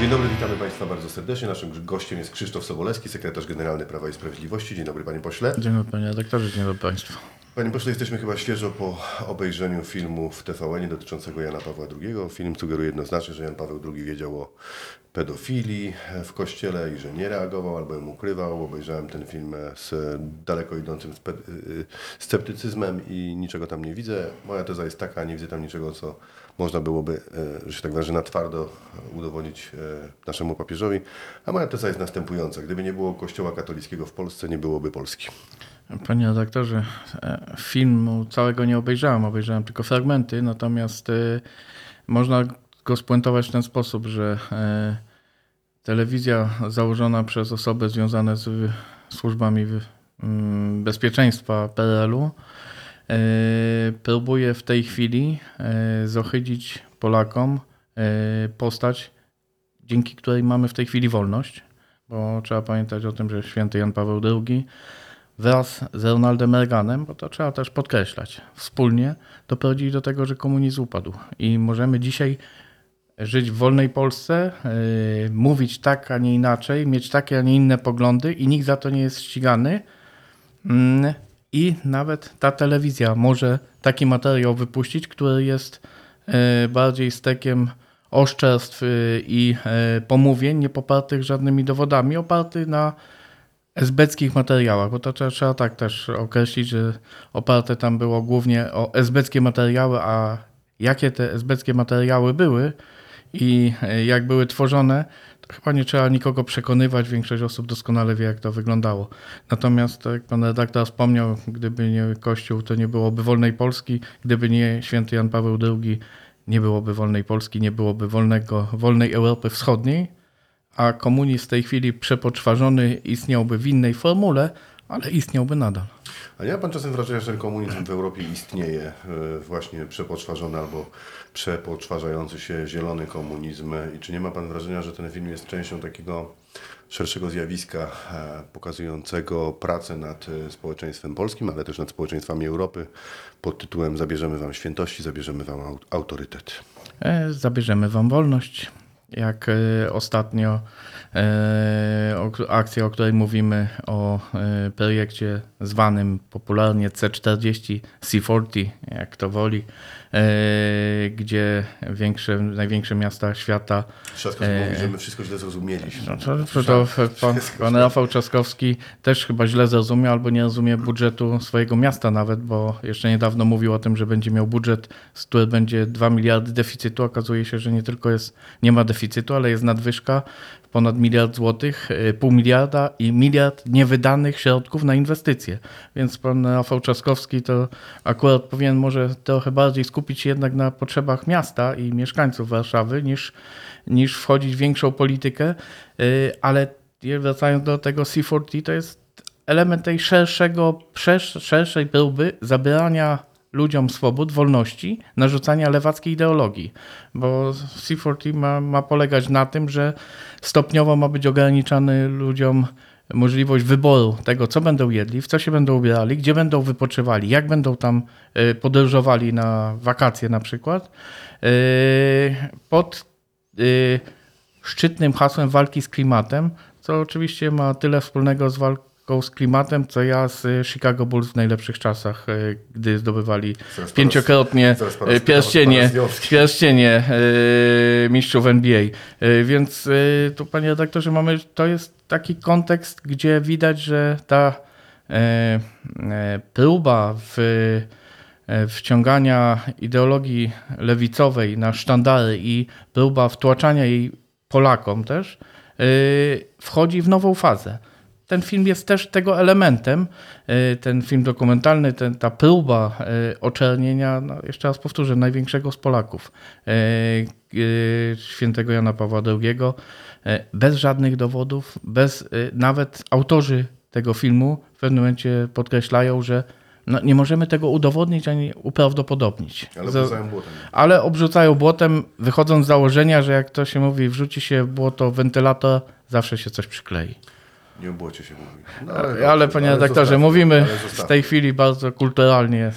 Dzień dobry, witamy Państwa bardzo serdecznie. Naszym gościem jest Krzysztof Sobolewski, sekretarz generalny Prawa i Sprawiedliwości. Dzień dobry Panie Pośle. Dzień dobry Panie redaktorze, dzień dobry Państwu. Panie Pośle, jesteśmy chyba świeżo po obejrzeniu filmu w TVN dotyczącego Jana Pawła II. Film sugeruje jednoznacznie, że Jan Paweł II wiedział o pedofilii w kościele i że nie reagował albo ją ukrywał. Obejrzałem ten film z daleko idącym spe- y, sceptycyzmem i niczego tam nie widzę. Moja teza jest taka, nie widzę tam niczego, co można byłoby, e, że się tak wyrażę, na twardo udowodnić e, naszemu papieżowi. A moja teza jest następująca. Gdyby nie było kościoła katolickiego w Polsce, nie byłoby Polski. Panie redaktorze, e, filmu całego nie obejrzałem, obejrzałem tylko fragmenty, natomiast można go spuentować w ten sposób, że telewizja założona przez osoby związane z służbami mm, bezpieczeństwa PRL-u e, próbuje w tej chwili e, zohydzić Polakom e, postać, dzięki której mamy w tej chwili wolność, bo trzeba pamiętać o tym, że święty Jan Paweł II wraz z Ronaldem Reaganem, bo to trzeba też podkreślać, wspólnie doprowadzili do tego, że komunizm upadł. I możemy dzisiaj żyć w wolnej Polsce, yy, mówić tak, a nie inaczej, mieć takie, a nie inne poglądy i nikt za to nie jest ścigany. Mm, I nawet ta telewizja może taki materiał wypuścić, który jest yy, bardziej stekiem oszczerstw yy, i yy, pomówień, nie popartych żadnymi dowodami, oparty na esbeckich materiałach, bo to trzeba, trzeba tak też określić, że oparte tam było głównie o esbeckie materiały, a jakie te esbeckie materiały były i e, jak były tworzone, to chyba nie trzeba nikogo przekonywać, większość osób doskonale wie, jak to wyglądało. Natomiast, tak jak pan redaktor wspomniał, gdyby nie Kościół, to nie byłoby wolnej Polski, gdyby nie święty Jan Paweł II, nie byłoby wolnej Polski, nie byłoby wolnego, wolnej Europy Wschodniej, a komunizm w tej chwili przepoczwarzony istniałby w innej formule, ale istniałby nadal. A nie ma Pan czasem wrażenia, że komunizm w Europie istnieje, e, właśnie przepoczwarzony albo przepoczwarzający się zielony komunizm? I czy nie ma Pan wrażenia, że ten film jest częścią takiego szerszego zjawiska e, pokazującego pracę nad e, społeczeństwem polskim, ale też nad społeczeństwami Europy pod tytułem Zabierzemy Wam świętości, zabierzemy Wam au- autorytet? Zabierzemy wam wolność. Jak ostatnio akcja, o której mówimy, o e, projekcie zwanym popularnie C40, C40, jak to woli, e, gdzie większe, największe miasta świata Trzaskowski mówi, że my wszystko źle zrozumieliśmy. No to, to pan, pan Rafał Trzaskowski też chyba źle zrozumiał albo nie rozumie budżetu swojego miasta nawet, bo jeszcze niedawno mówił o tym, że będzie miał budżet, z który będzie 2 miliardy deficytu. Okazuje się, że nie tylko jest, nie ma deficytu, ale jest nadwyżka ponad miliard złotych, y, pół miliarda i miliard niewydanych środków na inwestycje. Więc pan Rafał Trzaskowski to akurat powinien może trochę bardziej skupić się jednak na potrzebach miasta i mieszkańców Warszawy niż, niż wchodzić w większą politykę, y, ale wracając do tego C40, to jest element tej szerszego, szersz- szerszej próby zabierania ludziom swobód, wolności, narzucania lewackiej ideologii. Bo C40 ma, ma polegać na tym, że stopniowo ma być ograniczany ludziom możliwość wyboru tego, co będą jedli, w co się będą ubierali, gdzie będą wypoczywali, jak będą tam y, podróżowali na wakacje na przykład. Y, Pod y, szczytnym hasłem walki z klimatem, co oczywiście ma tyle wspólnego z walką z klimatem, co ja z Chicago Bulls w najlepszych czasach, y, gdy zdobywali po pięciokrotnie raz- zaraz po raz y, pytam o pierścienie, pierścienie mistrzów NBA. Y, Więc tu, panie redaktorze, mamy, to jest taki kontekst, gdzie widać, że ta e, e, próba w, e, wciągania ideologii lewicowej na sztandary i próba wtłaczania jej Polakom też wchodzi w nową fazę. Ten film jest też tego elementem, y, ten film dokumentalny, ten, ta próba y, oczernienia, no jeszcze raz powtórzę, największego z Polaków, y, świętego Jana Pawła II, bez żadnych dowodów, bez, nawet autorzy tego filmu w pewnym momencie podkreślają, że no, nie możemy tego udowodnić ani uprawdopodobnić. Ale poza błotem. ale obrzucają błotem, wychodząc z założenia, że jak to się mówi, wrzuci się w błoto wentylator, zawsze się coś przyklei. Nie o błocie się mówi. No, Ale, dobrze, panie redaktorze, mówimy ale w tej chwili bardzo kulturalnie.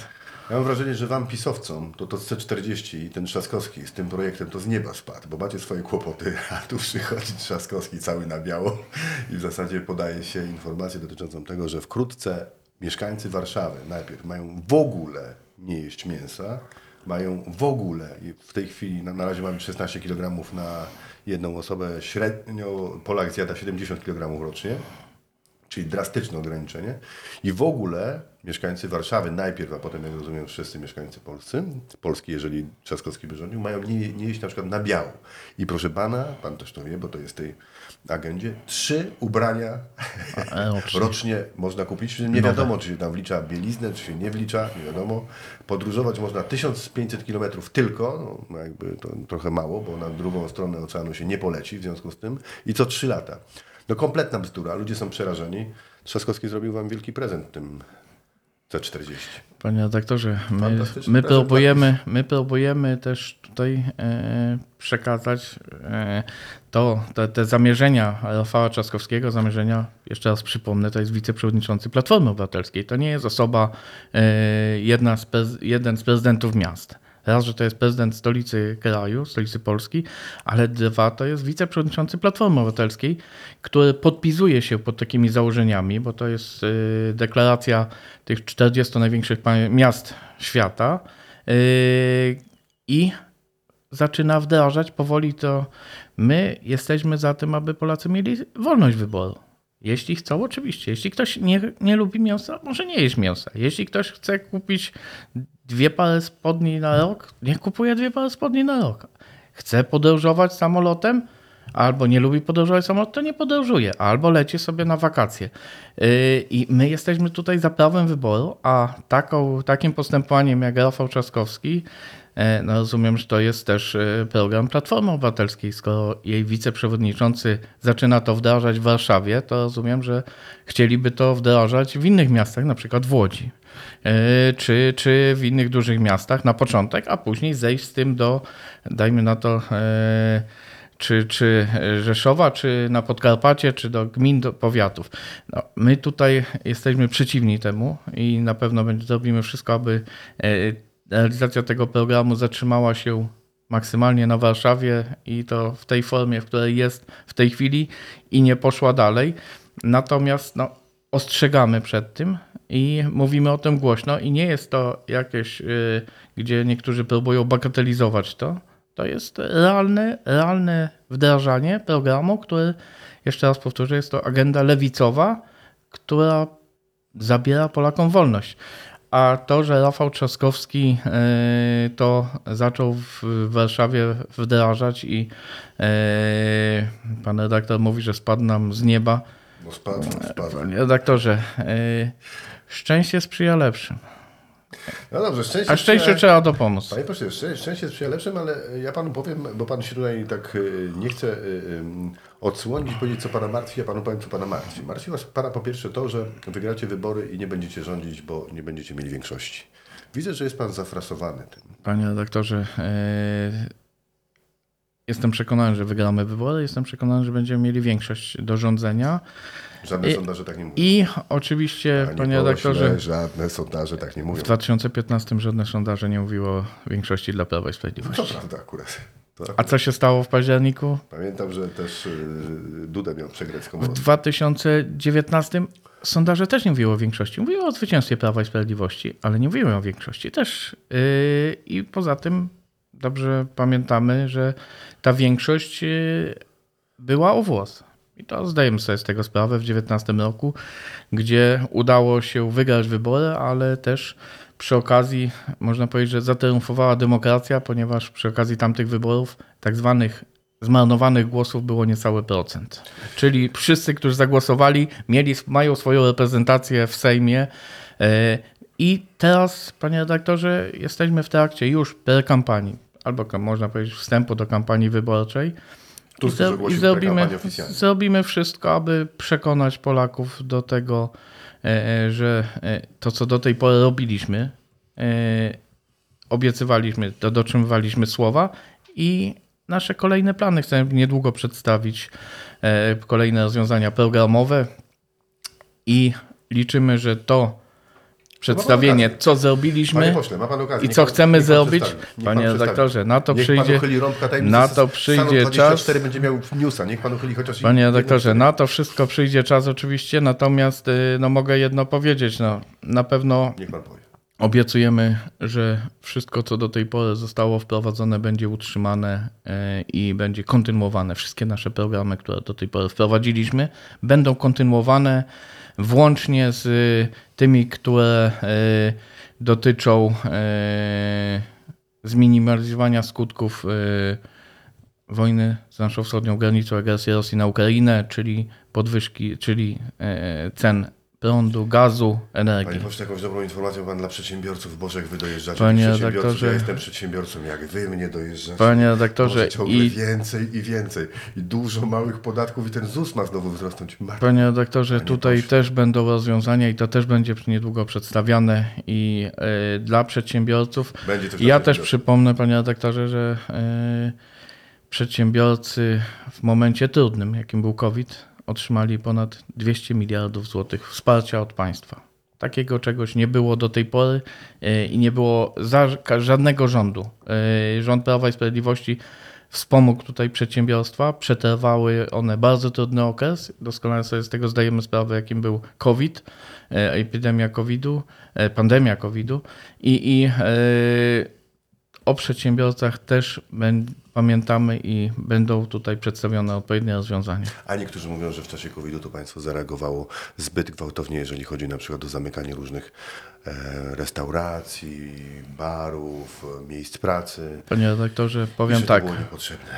Ja mam wrażenie, że wam pisowcom to to C40 i ten Trzaskowski z tym projektem to z nieba spadł, bo macie swoje kłopoty, a tu przychodzi Trzaskowski cały na biało i w zasadzie podaje się informację dotyczącą tego, że wkrótce mieszkańcy Warszawy najpierw mają w ogóle nie jeść mięsa, mają w ogóle, i w tej chwili na, na razie mamy 16 kg na jedną osobę, średnio Polak zjada 70 kg rocznie, czyli drastyczne ograniczenie. I w ogóle mieszkańcy Warszawy najpierw, a potem, jak rozumiem, wszyscy mieszkańcy Polscy, Polski, jeżeli Trzaskowski by rządził, mają nie, nie jeść na przykład na biało. I proszę pana, pan też to wie, bo to jest w tej agendzie, trzy ubrania rocznie. rocznie można kupić. Nie wiadomo, czy się tam wlicza bieliznę, czy się nie wlicza, nie wiadomo. Podróżować można 1500 km tylko, no jakby to trochę mało, bo na drugą stronę oceanu się nie poleci w związku z tym. I co trzy lata. No kompletna bzdura, ludzie są przerażeni. Trzaskowski zrobił wam wielki prezent tym C40. Panie redaktorze, my, my, próbujemy, my próbujemy też tutaj e, przekazać e, to, te, te zamierzenia Rafała Trzaskowskiego, zamierzenia, jeszcze raz przypomnę, to jest wiceprzewodniczący Platformy Obywatelskiej. To nie jest osoba, e, jedna z jeden z prezydentów miast. Raz, że to jest prezydent stolicy kraju, stolicy Polski, ale dwa, to jest wiceprzewodniczący Platformy Obywatelskiej, który podpisuje się pod takimi założeniami, bo to jest y, deklaracja tych 40 największych miast świata y, i zaczyna wdrażać powoli to. My jesteśmy za tym, aby Polacy mieli wolność wyboru. Jeśli chcą, oczywiście. Jeśli ktoś nie, nie lubi mięsa, może nie jeść mięsa. Jeśli ktoś chce kupić dwie pary spodni na rok, niech kupuje dwie pary spodni na rok. Chce podróżować samolotem, albo nie lubi podróżować samolotem, to nie podróżuje, albo leci sobie na wakacje. Yy, I my jesteśmy tutaj za prawem wyboru, a taką, takim postępowaniem jak Rafał Trzaskowski, no rozumiem, że to jest też e, program Platformy Obywatelskiej. Skoro jej wiceprzewodniczący zaczyna to wdrażać w Warszawie, to rozumiem, że chcieliby to wdrażać w innych miastach, na przykład w Łodzi. E, Czy, czy w innych dużych miastach na początek, a później zejść z tym do, dajmy na to, e, czy, czy Rzeszowa, czy na Podkarpacie, czy do gmin, do powiatów. No, my tutaj jesteśmy przeciwni temu i na pewno będzie, zrobimy wszystko, aby e, realizacja tego programu zatrzymała się maksymalnie na Warszawie i to w tej formie, w której jest w tej chwili i nie poszła dalej. Natomiast no, ostrzegamy przed tym i mówimy o tym głośno i nie jest to jakieś, y, gdzie niektórzy próbują bagatelizować to. To jest realne, realne wdrażanie programu, który, jeszcze raz powtórzę, jest to agenda lewicowa, która zabiera Polakom wolność. A to, że Rafał Trzaskowski y, to zaczął w Warszawie wdrażać i y, pan redaktor mówi, że spadł nam z nieba. No spadł, spadł. Redaktorze, y, szczęście sprzyja lepszym. No dobrze, szczęście. A szczęście trzeba dopomóc. Panie pośle, szczę- szczęście sprzyja lepszym, ale ja panu powiem, bo pan się tutaj tak y, nie chce y, y, odsłonić powiedzieć, co pana martwi, ja panu powiem, co pana martwi. Martwi was pana po pierwsze to, że wygracie wybory i nie będziecie rządzić, bo nie będziecie mieli większości. Widzę, że jest pan zafrasowany tym. Panie redaktorze, e, jestem przekonany, że wygramy wybory. Jestem przekonany, że będziemy mieli większość do rządzenia. Żadne I- sondaże tak nie mówią. I oczywiście, Panie panie redaktorze, żadne sondaże tak nie mówią. w 2015 żadne sondaże nie mówiło większości dla Prawa i To Sprawiedliwości. prawda akurat. To A co się stało w październiku? Pamiętam, że też y, Duda miał przegrać z W komorą. 2019 sondaże też nie mówiły o większości. Mówiły o zwycięstwie Prawa i Sprawiedliwości, ale nie mówiły o większości też. Yy, I poza tym dobrze pamiętamy, że ta większość yy, była o włos. I to zdajemy sobie z tego sprawę w 2019 roku, gdzie udało się wygrać wybory, ale też przy okazji, można powiedzieć, że zatriumfowała demokracja, ponieważ przy okazji tamtych wyborów tak zwanych zmarnowanych głosów było niecały procent. Czyli wszyscy, którzy zagłosowali, mieli, mają swoją reprezentację w Sejmie. E, I teraz, panie redaktorze, jesteśmy w trakcie już kampanii, albo można powiedzieć wstępu do kampanii wyborczej. Tusk I, ogłosił zrobimy, oficjalnie. zrobimy wszystko, aby przekonać Polaków do tego, e, e, że e, to, co do tej pory robiliśmy, obiecywaliśmy, dotrzymywaliśmy słowa i nasze kolejne plany chcemy niedługo przedstawić, kolejne rozwiązania programowe i liczymy, że to przedstawienie, okazję. co Panie zrobiliśmy pośle, ma pan okazję. i niech co pan- chcemy niech pan zrobić. Niech pan Panie przedstawi. redaktorze, na to Niech pan przyjdzie, uchyli rąbka tajemnicy. na to przyjdzie 24 czas. będzie miał newsa. Niech pan uchyli chociaż Panie redaktorze, na to wszystko przyjdzie czas oczywiście, natomiast y, no, mogę jedno powiedzieć. No, na pewno Niech pan powie. Obiecujemy, że wszystko, co do tej pory zostało wprowadzone, będzie utrzymane e, i będzie kontynuowane. Wszystkie nasze programy, które do tej pory wprowadziliśmy, będą kontynuowane, włącznie z e, tymi, które e, dotyczą e, zminimalizowania skutków wojny z naszą wschodnią granicą, agresji Rosji na Ukrainę, czyli podwyżki, czyli cen prądu, gazu, energii. Panie pośle, jakąś dobrą informacją pan dla przedsiębiorców, Boże, jak wy dojeżdżacie. Panie redaktorze- Ja jestem przedsiębiorcą, jak wy mnie dojeżdżacie. Panie redaktorze, ciągle i więcej i więcej. I dużo małych podatków i ten ZUS ma znowu wzrosnąć. Panie redaktorze, Panie tutaj pośle. też będą rozwiązania i to też będzie niedługo przedstawiane i y, dla przedsiębiorców. Będzie też Ja też przypomnę, panie redaktorze, że y, przedsiębiorcy w momencie trudnym, jakim był COVID, otrzymali ponad 200 miliardów złotych wsparcia od państwa. Takiego czegoś nie było do tej pory y, i nie było za żadnego rządu. Y, Rząd Prawa i Sprawiedliwości wspomógł tutaj przedsiębiorstwa, przetrwały one bardzo trudny okres. Doskonale sobie z tego zdajemy sprawę, jakim był COVID, e, epidemia COVID-u, e, pandemia COVID-u i, i e, o przedsiębiorcach też pamiętamy i będą tutaj przedstawione odpowiednie rozwiązania. A niektórzy mówią, że w czasie COVID-u to państwo zareagowało zbyt gwałtownie, jeżeli chodzi na przykład o zamykanie różnych e, restauracji, barów, miejsc pracy. Panie redaktorze, I powiem tak.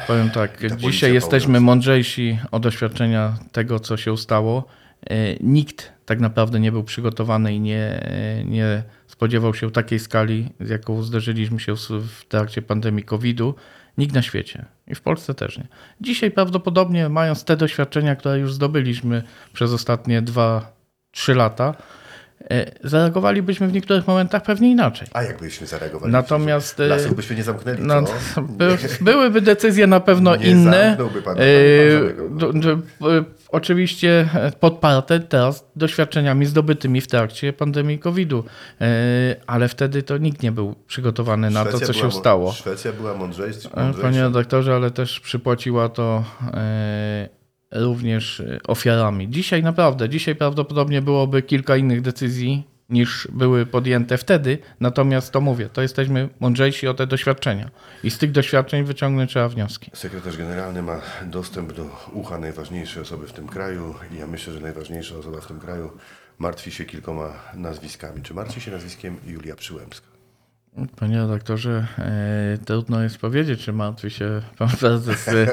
Powiem tak, dzisiaj jesteśmy mądrzejsi o doświadczenia tego, co się stało. E, Nikt tak naprawdę nie był przygotowany i nie, nie spodziewał się takiej skali, z jaką zderzyliśmy się w- trakcie pandemii COVID-u. Nikt na świecie. I w Polsce też nie. Dzisiaj prawdopodobnie, mając te doświadczenia, które już zdobyliśmy przez ostatnie 2-3 lata, e, zareagowalibyśmy w niektórych momentach pewnie inaczej. A jakbyśmy zareagowali? Natomiast, e, Lasów byśmy nie zamknęli, No, by, byłyby decyzje na pewno Nie inne. pan, E, pan Oczywiście e, podparte teraz doświadczeniami zdobytymi w trakcie pandemii COVID-u, E, ale wtedy to nikt nie był przygotowany na to, Szwecja co była się stało. Szwecja była mądrzejsza. E, Panie mądrzejsza. redaktorze, ale też przypłaciła to również ofiarami. Dzisiaj naprawdę, dzisiaj prawdopodobnie byłoby kilka innych decyzji niż były podjęte wtedy, natomiast to mówię, to jesteśmy mądrzejsi o te doświadczenia i z tych doświadczeń wyciągnąć trzeba wnioski. Sekretarz generalny ma dostęp do ucha najważniejszej osoby w tym kraju i ja myślę, że najważniejsza osoba w tym kraju martwi się kilkoma nazwiskami. Czy martwi się nazwiskiem Julia Przyłębska? Panie redaktorze, e, trudno jest powiedzieć, czy martwi się pan prezes e,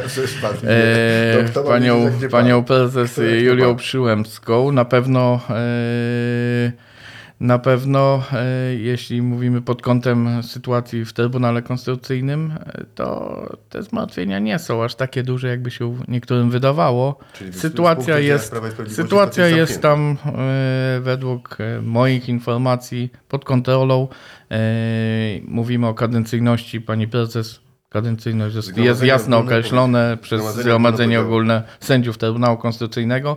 e, panią, panią pan? prezes Julią? Przyłębską. Na pewno e, na pewno e, jeśli mówimy pod kątem sytuacji w Trybunale Konstytucyjnym, e, to te zmartwienia nie są aż takie duże, jakby się niektórym wydawało. Czyli Sytuacja jest, sytuacja jest tam e, według moich informacji pod kontrolą. Mówimy o kadencyjności pani prezes. Kadencyjność jest, jest jasno określone przez Zgromadzenie Ogólne Sędziów Trybunału Konstytucyjnego.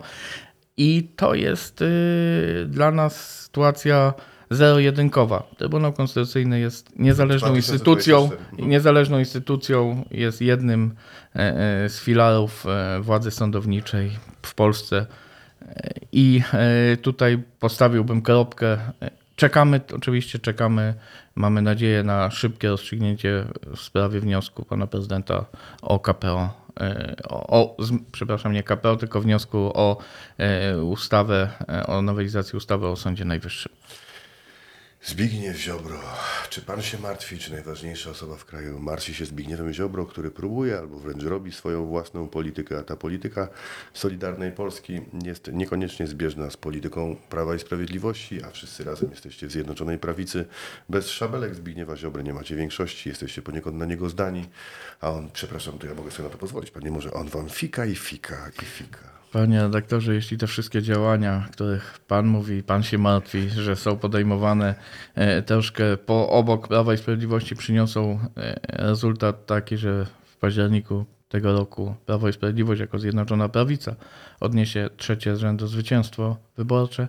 I to jest y, dla nas sytuacja zero-jedynkowa. Trybunał Konstytucyjny jest niezależną 2024. instytucją niezależną instytucją jest jednym e, e, z filarów e, władzy sądowniczej w Polsce. I tutaj postawiłbym kropkę. Czekamy, oczywiście czekamy, mamy nadzieję na szybkie rozstrzygnięcie w sprawie wniosku pana prezydenta o KPO. E, O, przepraszam, nie KPO, tylko wniosku o e, ustawę, e, o nowelizacji ustawy o Sądzie Najwyższym. Zbigniew Ziobro. Czy pan się martwi, czy najważniejsza osoba w kraju martwi się Zbigniewem Ziobro, który próbuje albo wręcz robi swoją własną politykę, a ta polityka Solidarnej Polski jest niekoniecznie zbieżna z polityką Prawa i Sprawiedliwości, a wszyscy razem jesteście w Zjednoczonej Prawicy. Bez szabelek Zbigniewa Ziobry nie macie większości, jesteście poniekąd na niego zdani, a on, przepraszam, to ja mogę sobie na to pozwolić, pan nie może, on wam fika i fika i fika. Panie redaktorze, jeśli te wszystkie działania, których Pan mówi, Pan się martwi, że są podejmowane e, troszkę po obok Prawa i Sprawiedliwości, przyniosą e, rezultat taki, że w październiku tego roku Prawo i Sprawiedliwość jako Zjednoczona Prawica odniesie trzecie z rzędu zwycięstwo wyborcze,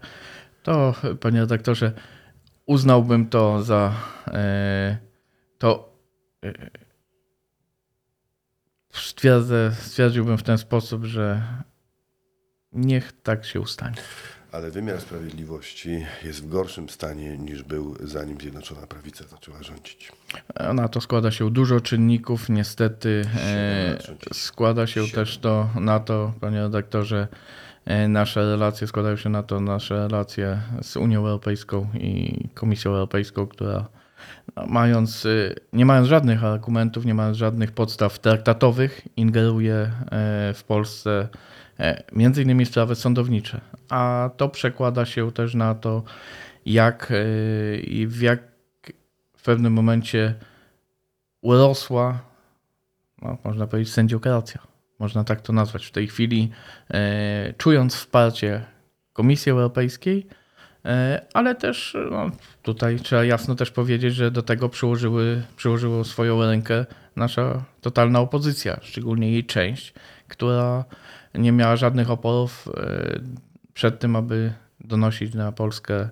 to Panie redaktorze, uznałbym to za e, to stwierdzę, stwierdziłbym w ten sposób, że niech tak się ustanie. Ale wymiar sprawiedliwości jest w gorszym stanie niż był zanim Zjednoczona Prawica zaczęła rządzić. Na to składa się dużo czynników. Niestety e, składa się też to na to, panie redaktorze, e, nasze relacje składają się na to, nasze relacje z Unią Europejską i Komisją Europejską, która no, mając, e, nie mając żadnych argumentów, nie mając żadnych podstaw traktatowych, ingeruje w Polsce między innymi sprawy sądownicze. A to przekłada się też na to, jak e, i w jak w pewnym momencie urosła, no, można powiedzieć, sędziokracja. Można tak to nazwać. W tej chwili, e, czując wsparcie Komisji Europejskiej, e, ale też no, tutaj trzeba jasno też powiedzieć, że do tego przyłożyły, przyłożyło swoją rękę nasza totalna opozycja, szczególnie jej część, która nie miała żadnych oporów e, przed tym, aby donosić na Polskę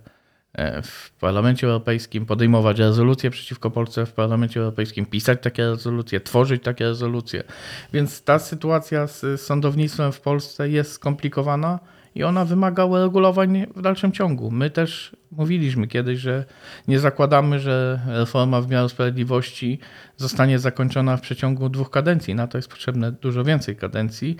e, w Parlamencie Europejskim, podejmować rezolucje przeciwko Polsce w Parlamencie Europejskim, pisać takie rezolucje, tworzyć takie rezolucje. Więc ta sytuacja z sądownictwem w Polsce jest skomplikowana i ona wymaga uregulowań w dalszym ciągu. My też mówiliśmy kiedyś, że nie zakładamy, że reforma wymiaru sprawiedliwości zostanie zakończona w przeciągu dwóch kadencji. Na to jest potrzebne dużo więcej kadencji,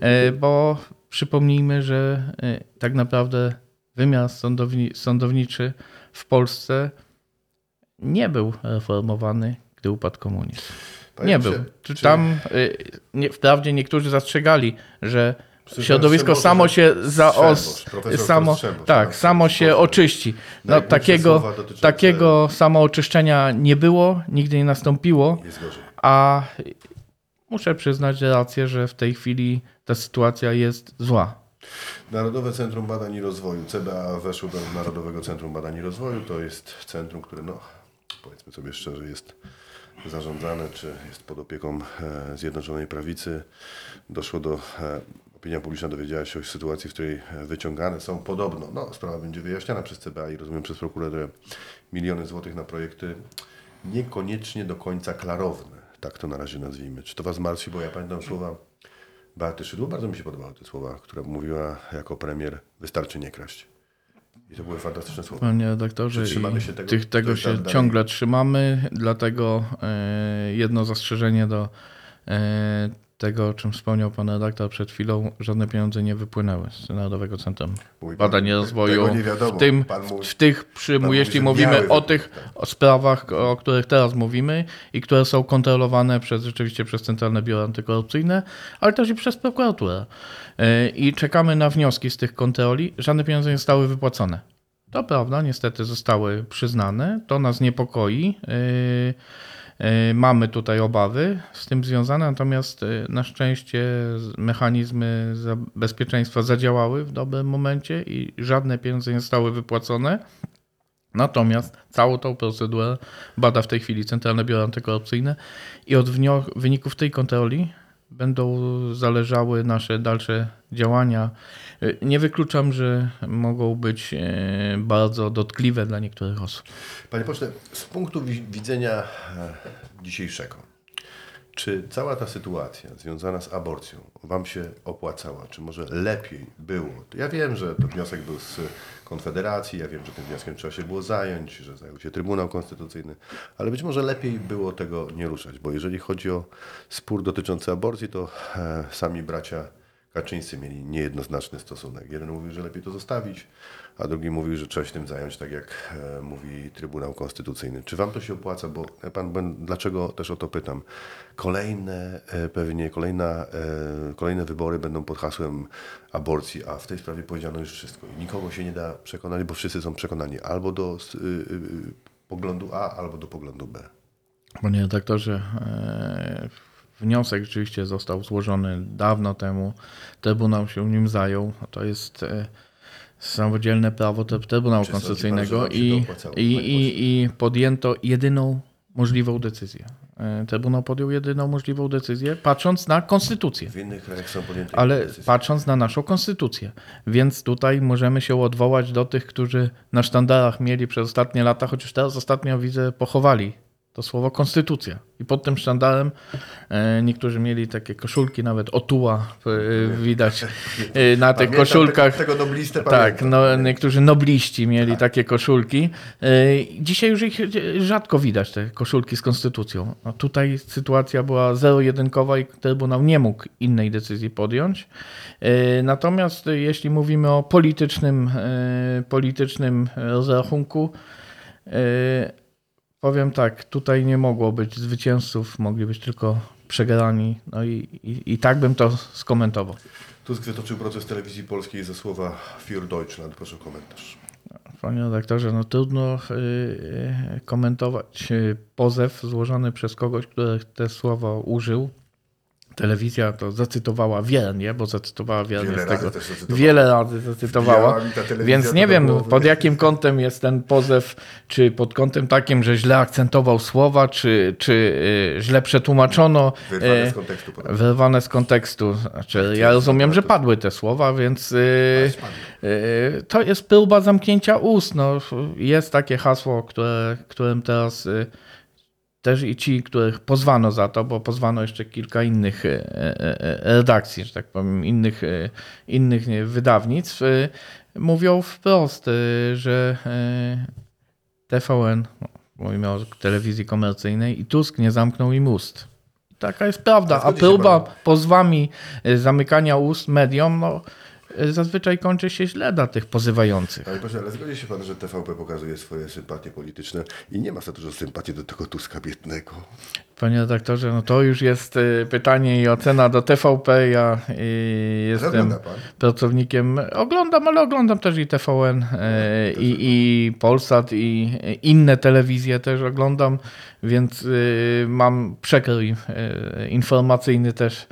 e, bo przypomnijmy, że e, tak naprawdę wymiar sądowni, sądowniczy w Polsce nie był reformowany, gdy upadł komunizm. Panie Nie był. Czy tam y, nie, wprawdzie niektórzy zastrzegali, że środowisko samo się zaos, samo, tak, tak, samo się oczyści. No, takiego, takiego samooczyszczenia nie było, nigdy nie nastąpiło, a muszę przyznać rację, że w tej chwili ta sytuacja jest zła. Narodowe Centrum Badań i Rozwoju, CBA weszło do Narodowego Centrum Badań i Rozwoju. To jest centrum, które, no, powiedzmy sobie szczerze, jest zarządzane, czy jest pod opieką e, Zjednoczonej Prawicy. Doszło do, e, opinia publiczna dowiedziała się o sytuacji, w której e, wyciągane są podobno, no, sprawa będzie wyjaśniana przez CBA i rozumiem przez prokuraturę, miliony złotych na projekty niekoniecznie do końca klarowne. Tak to na razie nazwijmy. Czy to Was martwi? Bo ja pamiętam słowa Beaty Szydło, bardzo mi się podobały te słowa, która mówiła jako premier, wystarczy nie kraść. I to były fantastyczne słowa. Panie redaktorze, trzymamy się tego? tych, tego się dalej- ciągle trzymamy, dlatego e, jedno zastrzeżenie do e, tego, o czym wspomniał pan redaktor przed chwilą, żadne pieniądze nie wypłynęły z Narodowego Centrum Mówi pan, Badań i Rozwoju. Tego nie wiadomo. W, tym, mówi- w tych, przy, mówi, jeśli mówimy miały o tych tak. o sprawach, o których teraz mówimy i które są kontrolowane przez rzeczywiście przez Centralne Biuro Antykorupcyjne, ale też i przez prokuraturę. E, I czekamy na wnioski z tych kontroli. Żadne pieniądze nie zostały wypłacone. To prawda, niestety zostały przyznane. To nas niepokoi. Yy, Mamy tutaj obawy z tym związane, natomiast yy, na szczęście mechanizmy bezpieczeństwa zadziałały w dobrym momencie i żadne pieniądze nie zostały wypłacone. Natomiast całą tą procedurę bada w tej chwili Centralne Biuro Antykorupcyjne i od wyników tej kontroli będą zależały nasze dalsze działania. Y, Nie wykluczam, że mogą być e, bardzo dotkliwe dla niektórych osób. Panie pośle, z punktu wi- widzenia e, dzisiejszego, czy cała ta sytuacja związana z aborcją Wam się opłacała? Czy może lepiej było? Ja wiem, że to wniosek był z Konfederacji, ja wiem, że tym wnioskiem trzeba się było zająć, że zajął się Trybunał Konstytucyjny, ale być może lepiej było tego nie ruszać, bo jeżeli chodzi o spór dotyczący aborcji, to e, sami bracia Kaczyńscy mieli niejednoznaczny stosunek. Jeden mówił, że lepiej to zostawić, a drugi mówił, że trzeba się tym zająć, tak jak e, mówi Trybunał Konstytucyjny. Czy wam to się opłaca? Bo e, pan, dlaczego też o to pytam? Kolejne, e, pewnie kolejna, kolejne wybory będą pod hasłem aborcji, a w tej sprawie powiedziano już wszystko. I nikogo się nie da przekonać, bo wszyscy są przekonani albo do y, y, y, poglądu A, albo do poglądu B. Panie redaktorze, e, wniosek rzeczywiście został złożony dawno temu. Trybunał się nim zajął. To jest e, samodzielne prawo Try- Trybunału Czy Konstytucyjnego i, i, i, i podjęto jedyną możliwą decyzję. E, Trybunał podjął jedyną możliwą decyzję, patrząc na konstytucję. W innych krajach są podjęte Ale decyzje. patrząc na naszą konstytucję. Więc tutaj możemy się odwołać do tych, którzy na sztandarach mieli przez ostatnie lata, chociaż teraz ostatnio widzę, pochowali to słowo konstytucja. I pod tym sztandarem e, niektórzy mieli takie koszulki, nawet otuła e, widać e, na tych koszulkach. Tego, tego noblistę Tak, pamiętam. no, niektórzy nobliści mieli takie koszulki. Dzisiaj już ich rzadko widać, te koszulki z konstytucją. No, tutaj sytuacja była zero-jedynkowa i Trybunał nie mógł innej decyzji podjąć. Natomiast jeśli mówimy o politycznym, politycznym rozrachunku, powiem tak, tutaj nie mogło być zwycięzców, mogli być tylko przegrani. No i, i, i tak bym to skomentował. Tusk wytoczył proces telewizji polskiej ze słowa Für Deutschland. Proszę o komentarz. Panie redaktorze, no trudno y, y, komentować y, pozew złożony przez kogoś, który te słowa użył. Telewizja to zacytowała wiernie, bo zacytowała wiernie Wiele z razy tego. zacytowała. Wiele razy zacytowała. Więc nie wiem, głowy. pod jakim kątem jest ten pozew, czy pod kątem takim, że źle akcentował słowa, czy, czy y, źle przetłumaczono. Wyrwane y, z kontekstu. podobno. Wyrwane z kontekstu. Znaczy, ja rozumiem, że padły te słowa, więc y, y, to jest próba zamknięcia ust. No, jest takie hasło, które, którym teraz y, też i ci, których pozwano za to, bo pozwano jeszcze kilka innych y, y, y, redakcji, że tak powiem, innych, innych wydawnictw, mówią wprost, że TVN, no, mówimy o telewizji komercyjnej, i Tusk nie zamknął im ust. Taka jest prawda. A próba pozwami zamykania ust mediom, no, zazwyczaj kończy się źle dla tych pozywających. Panie proszę, ale zgodzi się pan, że TVP pokazuje swoje sympatie polityczne i nie ma za dużo sympatii do tego Tuska biednego. Panie redaktorze, no to już jest y, pytanie i ocena do TVP. Ja y, jestem pracownikiem, oglądam, ale oglądam też i TVN, y, i, i Polsat, i inne telewizje też oglądam, więc mam przekrój informacyjny też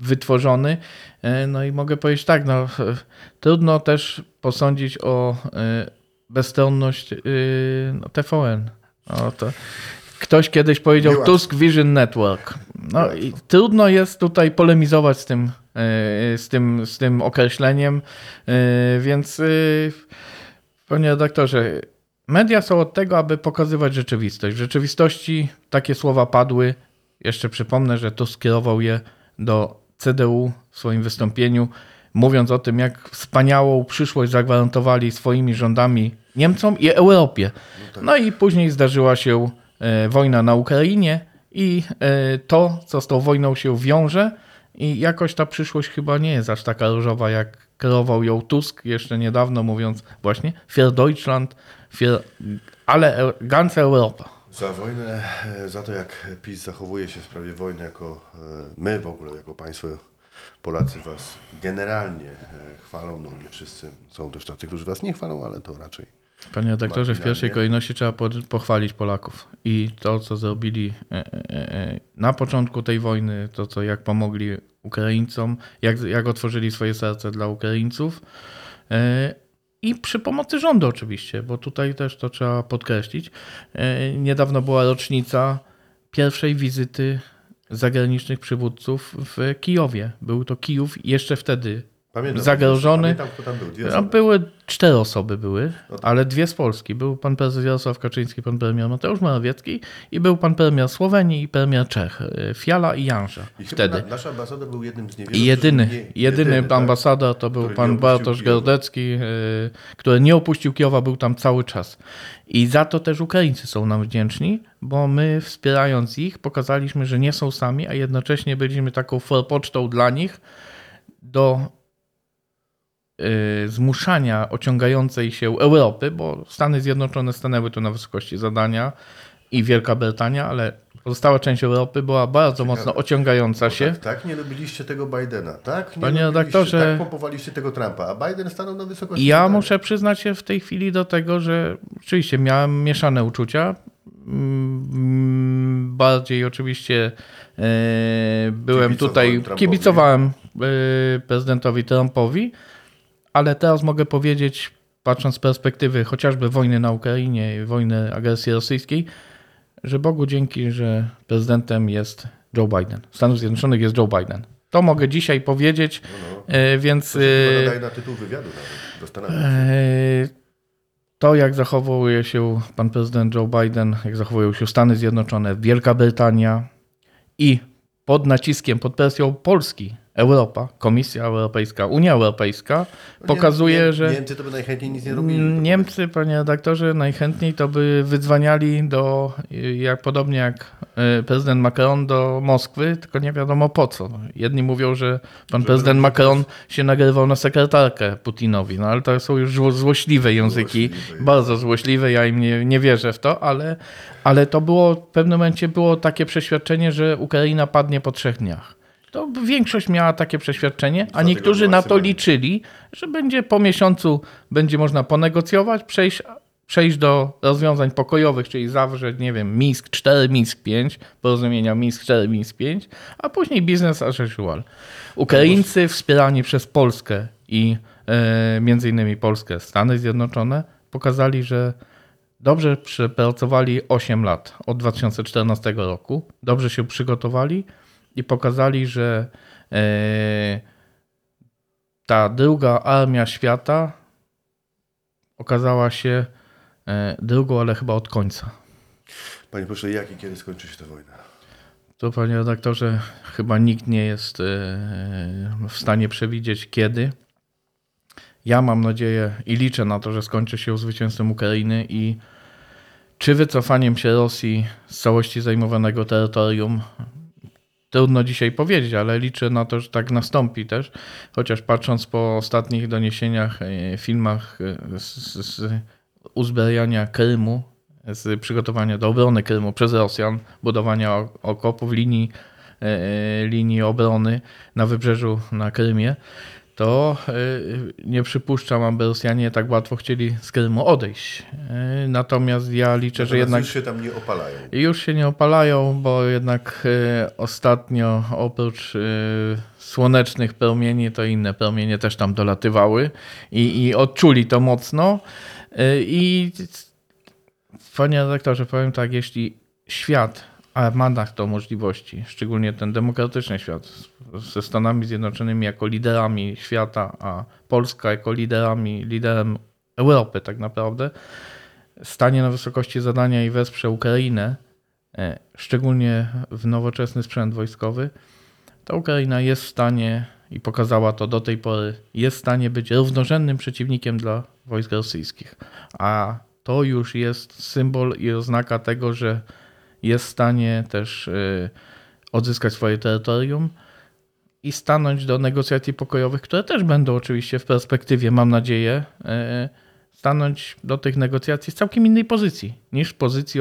wytworzony. Y, No i mogę powiedzieć tak, no, y, trudno też posądzić o y, bezstronność no, TVN. No, to ktoś kiedyś powiedział. Tusk Vision Network. No i trudno jest tutaj polemizować z tym, z tym, z tym określeniem, więc panie redaktorze, media są od tego, aby pokazywać rzeczywistość. W rzeczywistości takie słowa padły. Jeszcze przypomnę, że Tusk skierował je do CDU w swoim wystąpieniu, mówiąc o tym, jak wspaniałą przyszłość zagwarantowali swoimi rządami Niemcom i Europie. No i później zdarzyła się e, wojna na Ukrainie i e, to, co z tą wojną się wiąże i jakoś ta przyszłość chyba nie jest aż taka różowa, jak kreował ją Tusk jeszcze niedawno, mówiąc właśnie für Deutschland, für ganze Europa. Za wojnę, e, za to jak PiS zachowuje się w sprawie wojny, jako e, my w ogóle, jako państwo Polacy was generalnie e, chwalą, no nie wszyscy, są też tacy, którzy was nie chwalą, ale to raczej Panie redaktorze, w pierwszej kolejności trzeba po- pochwalić Polaków. I to, co zrobili na początku tej wojny, to, co jak pomogli Ukraińcom, jak, jak otworzyli swoje serce dla Ukraińców i przy pomocy rządu oczywiście, bo tutaj też to trzeba podkreślić. E, Niedawno była rocznica pierwszej wizyty zagranicznych przywódców w Kijowie. Był to Kijów jeszcze wtedy Pamiętam, Zagrożony. Pamiętam, kto tam był. Dwie no, osoby. były cztery osoby były, No tak. ale dwie z Polski. Był pan prezes Jarosław Kaczyński, pan premier Mateusz Morawiecki i był pan premier Słowenii i premier Czech, y, Fiala i Janża I wtedy. Na, nasz ambasador był jednym z niewielu. I jedyny, nie- jedyny, tak? ambasador to był pan Bartosz Kijowa. Y, który nie opuścił Kijowa, był tam cały czas. I za to też Ukraińcy są nam wdzięczni, bo my wspierając ich pokazaliśmy, że nie są sami, a jednocześnie byliśmy taką forpocztą dla nich do zmuszania ociągającej się Europy, bo Stany Zjednoczone stanęły tu na wysokości zadania i Wielka Brytania, ale pozostała część Europy była bardzo mocno ociągająca się. Tak, tak, nie lubiliście tego Bidena, tak? Nie Panie redaktorze- Tak pompowaliście tego Trumpa, a Biden stanął na wysokości ja zadania. muszę przyznać się w tej chwili do tego, że rzeczywiście miałem mieszane uczucia. Mm, Bardziej oczywiście e, byłem tutaj, Trumpowi. kibicowałem e, prezydentowi Trumpowi, ale teraz mogę powiedzieć, patrząc z perspektywy chociażby wojny na Ukrainie, wojny agresji rosyjskiej, że Bogu dzięki, że prezydentem jest Joe Biden. Stanów Zjednoczonych jest Joe Biden. To mogę dzisiaj powiedzieć, e, więc To się e, na tytuł wywiadu nawet. E, to, jak zachowuje się pan prezydent Joe Biden, jak zachowują się Stany Zjednoczone, Wielka Brytania i pod naciskiem, pod presją Polski, Europa, Komisja Europejska, Unia Europejska pokazuje, No że. Niemcy to by najchętniej nic nie robili. Niemcy, panie redaktorze, najchętniej to by wydzwaniali do, jak podobnie jak e, prezydent Macron do Moskwy, tylko nie wiadomo po co. Jedni mówią, że pan prezydent Macron się nagrywał na sekretarkę Putinowi, no ale to są już zło, złośliwe języki, Złośliwe. bardzo złośliwe, ja im nie, nie wierzę w to, ale, ale to było, w pewnym momencie było takie przeświadczenie, że Ukraina padnie po trzech dniach. To większość miała takie przeświadczenie, a niektórzy na to liczyli, że będzie po miesiącu będzie można ponegocjować, przejść, przejść do rozwiązań pokojowych, czyli zawrzeć, nie wiem, Mińsk 4, Mińsk 5, porozumienia Mińsk 4, Mińsk 5, a później business as usual. Ukraińcy wspierani przez Polskę i e, między innymi Polskę, Stany Zjednoczone pokazali, że dobrze przepracowali 8 lat od 2014 roku, dobrze się przygotowali i pokazali, że e, ta druga armia świata okazała się e, drugą, ale chyba od końca. Panie proszę, jak i kiedy skończy się ta wojna? To, panie redaktorze, chyba nikt nie jest e, w stanie przewidzieć kiedy. Ja mam nadzieję i liczę na to, że skończy się zwycięstwem Ukrainy i czy wycofaniem się Rosji z całości zajmowanego terytorium. Trudno dzisiaj powiedzieć, ale liczę na to, że tak nastąpi też. Chociaż patrząc po ostatnich doniesieniach, e, filmach e, z, z Krymu, z przygotowania do obrony Krymu przez Rosjan, budowania okopów, linii, e, linii obrony na wybrzeżu na Krymie, to e, nie przypuszczam, aby Rosjanie tak łatwo chcieli z Krymu odejść. E, Natomiast ja liczę, że Natomiast jednak już się tam nie opalają. już się nie opalają, bo jednak e, ostatnio oprócz słonecznych promieni, to inne promienie też tam dolatywały i, i odczuli to mocno. I panie redaktorze, powiem tak, jeśli świat, a ma na to możliwości, szczególnie ten demokratyczny świat ze Stanami Zjednoczonymi jako liderami świata, a Polska jako liderami, liderem Europy tak naprawdę, stanie na wysokości zadania i wesprze Ukrainę, e, szczególnie w nowoczesny sprzęt wojskowy, to Ukraina jest w stanie, i pokazała to do tej pory, jest w stanie być równorzędnym przeciwnikiem dla wojsk rosyjskich. A to już jest symbol i oznaka tego, że jest w stanie też e, odzyskać swoje terytorium i stanąć do negocjacji pokojowych, które też będą oczywiście w perspektywie, mam nadzieję, e, stanąć do tych negocjacji z całkiem innej pozycji niż pozycji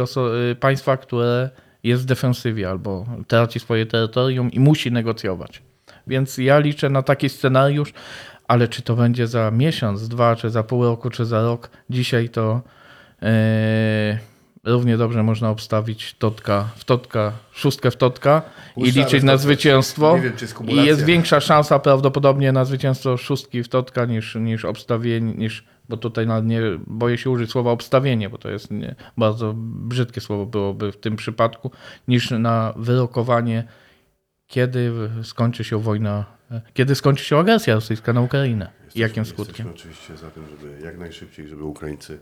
y, państwa, które jest w defensywie albo traci swoje terytorium i musi negocjować. Więc ja liczę na taki scenariusz, ale czy to będzie za miesiąc, dwa, czy za pół roku, czy za rok, dzisiaj to e, równie dobrze można obstawić totka w totka, szóstkę w totka i liczyć na zwycięstwo. Wiem, I jest większa szansa prawdopodobnie na zwycięstwo szóstki w totka niż, niż obstawienie, niż, bo tutaj nawet nie boję się użyć słowa obstawienie, bo to jest nie, bardzo brzydkie słowo byłoby w tym przypadku, niż na wyrokowanie, kiedy skończy się wojna, kiedy skończy się agresja rosyjska na Ukrainę i jakim Jesteśmy skutkiem. oczywiście za tym, żeby jak najszybciej, żeby Ukraińcy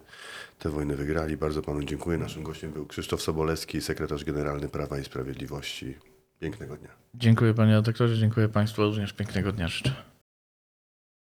tę wojnę wygrali. Bardzo panu dziękuję. Naszym gościem był Krzysztof Sobolewski, sekretarz generalny Prawa i Sprawiedliwości. Pięknego dnia. Dziękuję panie redaktorze, dziękuję państwu również, pięknego dnia życzę.